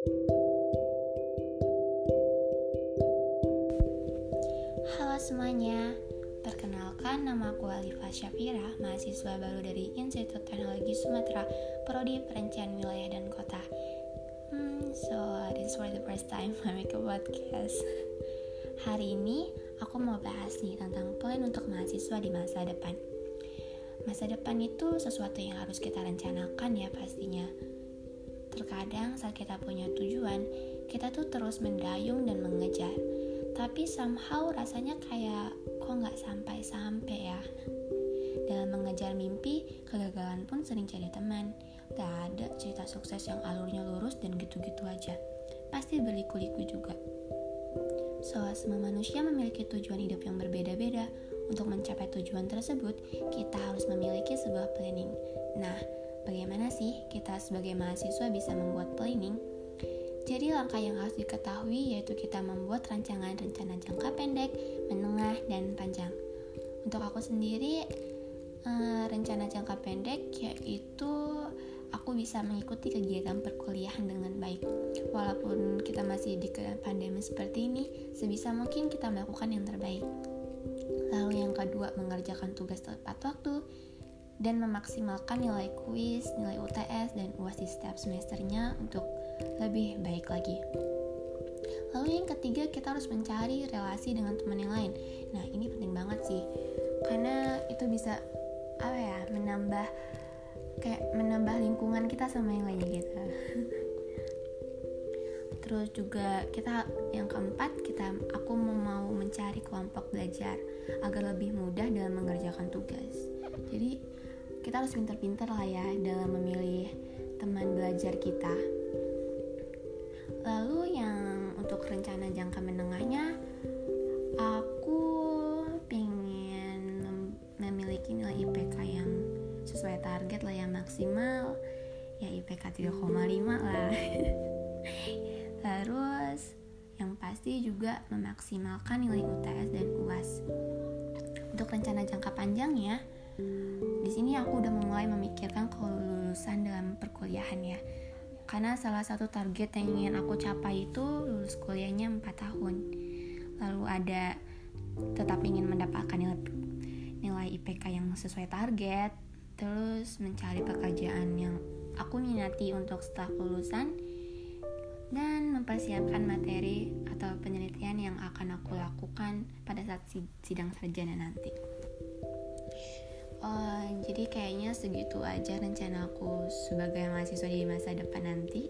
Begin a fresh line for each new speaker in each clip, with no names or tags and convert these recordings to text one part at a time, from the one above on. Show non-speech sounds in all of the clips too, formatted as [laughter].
Halo semuanya, perkenalkan nama aku Alifa Syafira, mahasiswa baru dari Institut Teknologi Sumatera, Prodi Perencanaan Wilayah dan Kota. Hmm, so this for the first time I make a podcast. Hari ini aku mau bahas nih tentang plan untuk mahasiswa di masa depan. Masa depan itu sesuatu yang harus kita rencanakan ya pastinya. Terkadang saat kita punya tujuan, kita tuh terus mendayung dan mengejar. Tapi somehow rasanya kayak kok nggak sampai-sampai ya? Dalam mengejar mimpi kegagalan pun sering jadi teman. Gak ada cerita sukses yang alurnya lurus dan gitu-gitu aja. Pasti berliku-liku juga. So semua manusia memiliki tujuan hidup yang berbeda-beda. Untuk mencapai tujuan tersebut kita harus memiliki sebuah planning. Nah bagaimana sih kita sebagai mahasiswa bisa membuat planning jadi langkah yang harus diketahui yaitu kita membuat rancangan rencana jangka pendek, menengah, dan panjang. Untuk aku sendiri, eh, rencana jangka pendek yaitu aku bisa mengikuti kegiatan perkuliahan dengan baik. Walaupun kita masih di pandemi seperti ini, sebisa mungkin kita melakukan yang terbaik. Lalu yang kedua, mengerjakan tugas tepat waktu dan memaksimalkan nilai kuis, nilai UTS, dan UAS di setiap semesternya untuk lebih baik lagi. Lalu yang ketiga kita harus mencari relasi dengan teman yang lain. Nah ini penting banget sih, karena itu bisa apa ya menambah kayak menambah lingkungan kita sama yang lainnya gitu. [laughs] Terus juga kita yang keempat kita aku mau mencari kelompok belajar agar lebih mudah dalam mengerjakan tugas. Jadi kita harus pintar-pintar lah ya dalam memilih teman belajar kita Lalu yang untuk rencana jangka menengahnya, aku pengen mem memiliki nilai IPK yang sesuai target lah yang maksimal, ya IPK 3,5 lah. [laughs] Terus yang pasti juga memaksimalkan nilai UTS dan UAS. Untuk rencana jangka panjangnya, di sini aku udah mulai memikirkan kelulusan dalam perkuliahan ya karena salah satu target yang ingin aku capai itu lulus kuliahnya 4 tahun lalu ada tetap ingin mendapatkan nilai nilai IPK yang sesuai target terus mencari pekerjaan yang aku minati untuk setelah lulusan dan mempersiapkan materi atau penelitian yang akan aku lakukan pada saat sidang sarjana nanti. Uh, jadi kayaknya segitu aja rencana aku sebagai mahasiswa di masa depan nanti.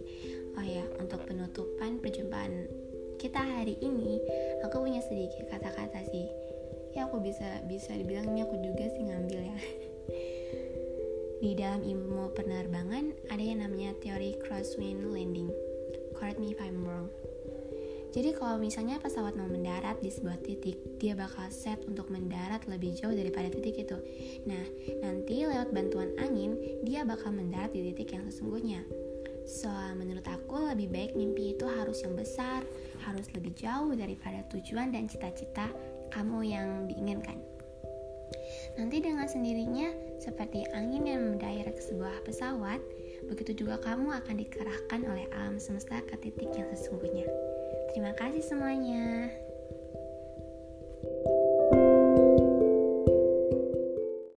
Oh ya, untuk penutupan perjumpaan kita hari ini, aku punya sedikit kata-kata sih. Ya aku bisa bisa dibilang ini aku juga sih ngambil ya. [laughs] Di dalam ilmu penerbangan ada yang namanya teori crosswind landing. Correct me if I'm wrong. Jadi kalau misalnya pesawat mau mendarat di sebuah titik, dia bakal set untuk mendarat lebih jauh daripada titik itu. Nah, nanti lewat bantuan angin, dia bakal mendarat di titik yang sesungguhnya. So, menurut aku lebih baik mimpi itu harus yang besar, harus lebih jauh daripada tujuan dan cita-cita kamu yang diinginkan. Nanti dengan sendirinya, seperti angin yang mendarat ke sebuah pesawat, begitu juga kamu akan dikerahkan oleh alam semesta ke titik yang sesungguhnya. Kasih semuanya.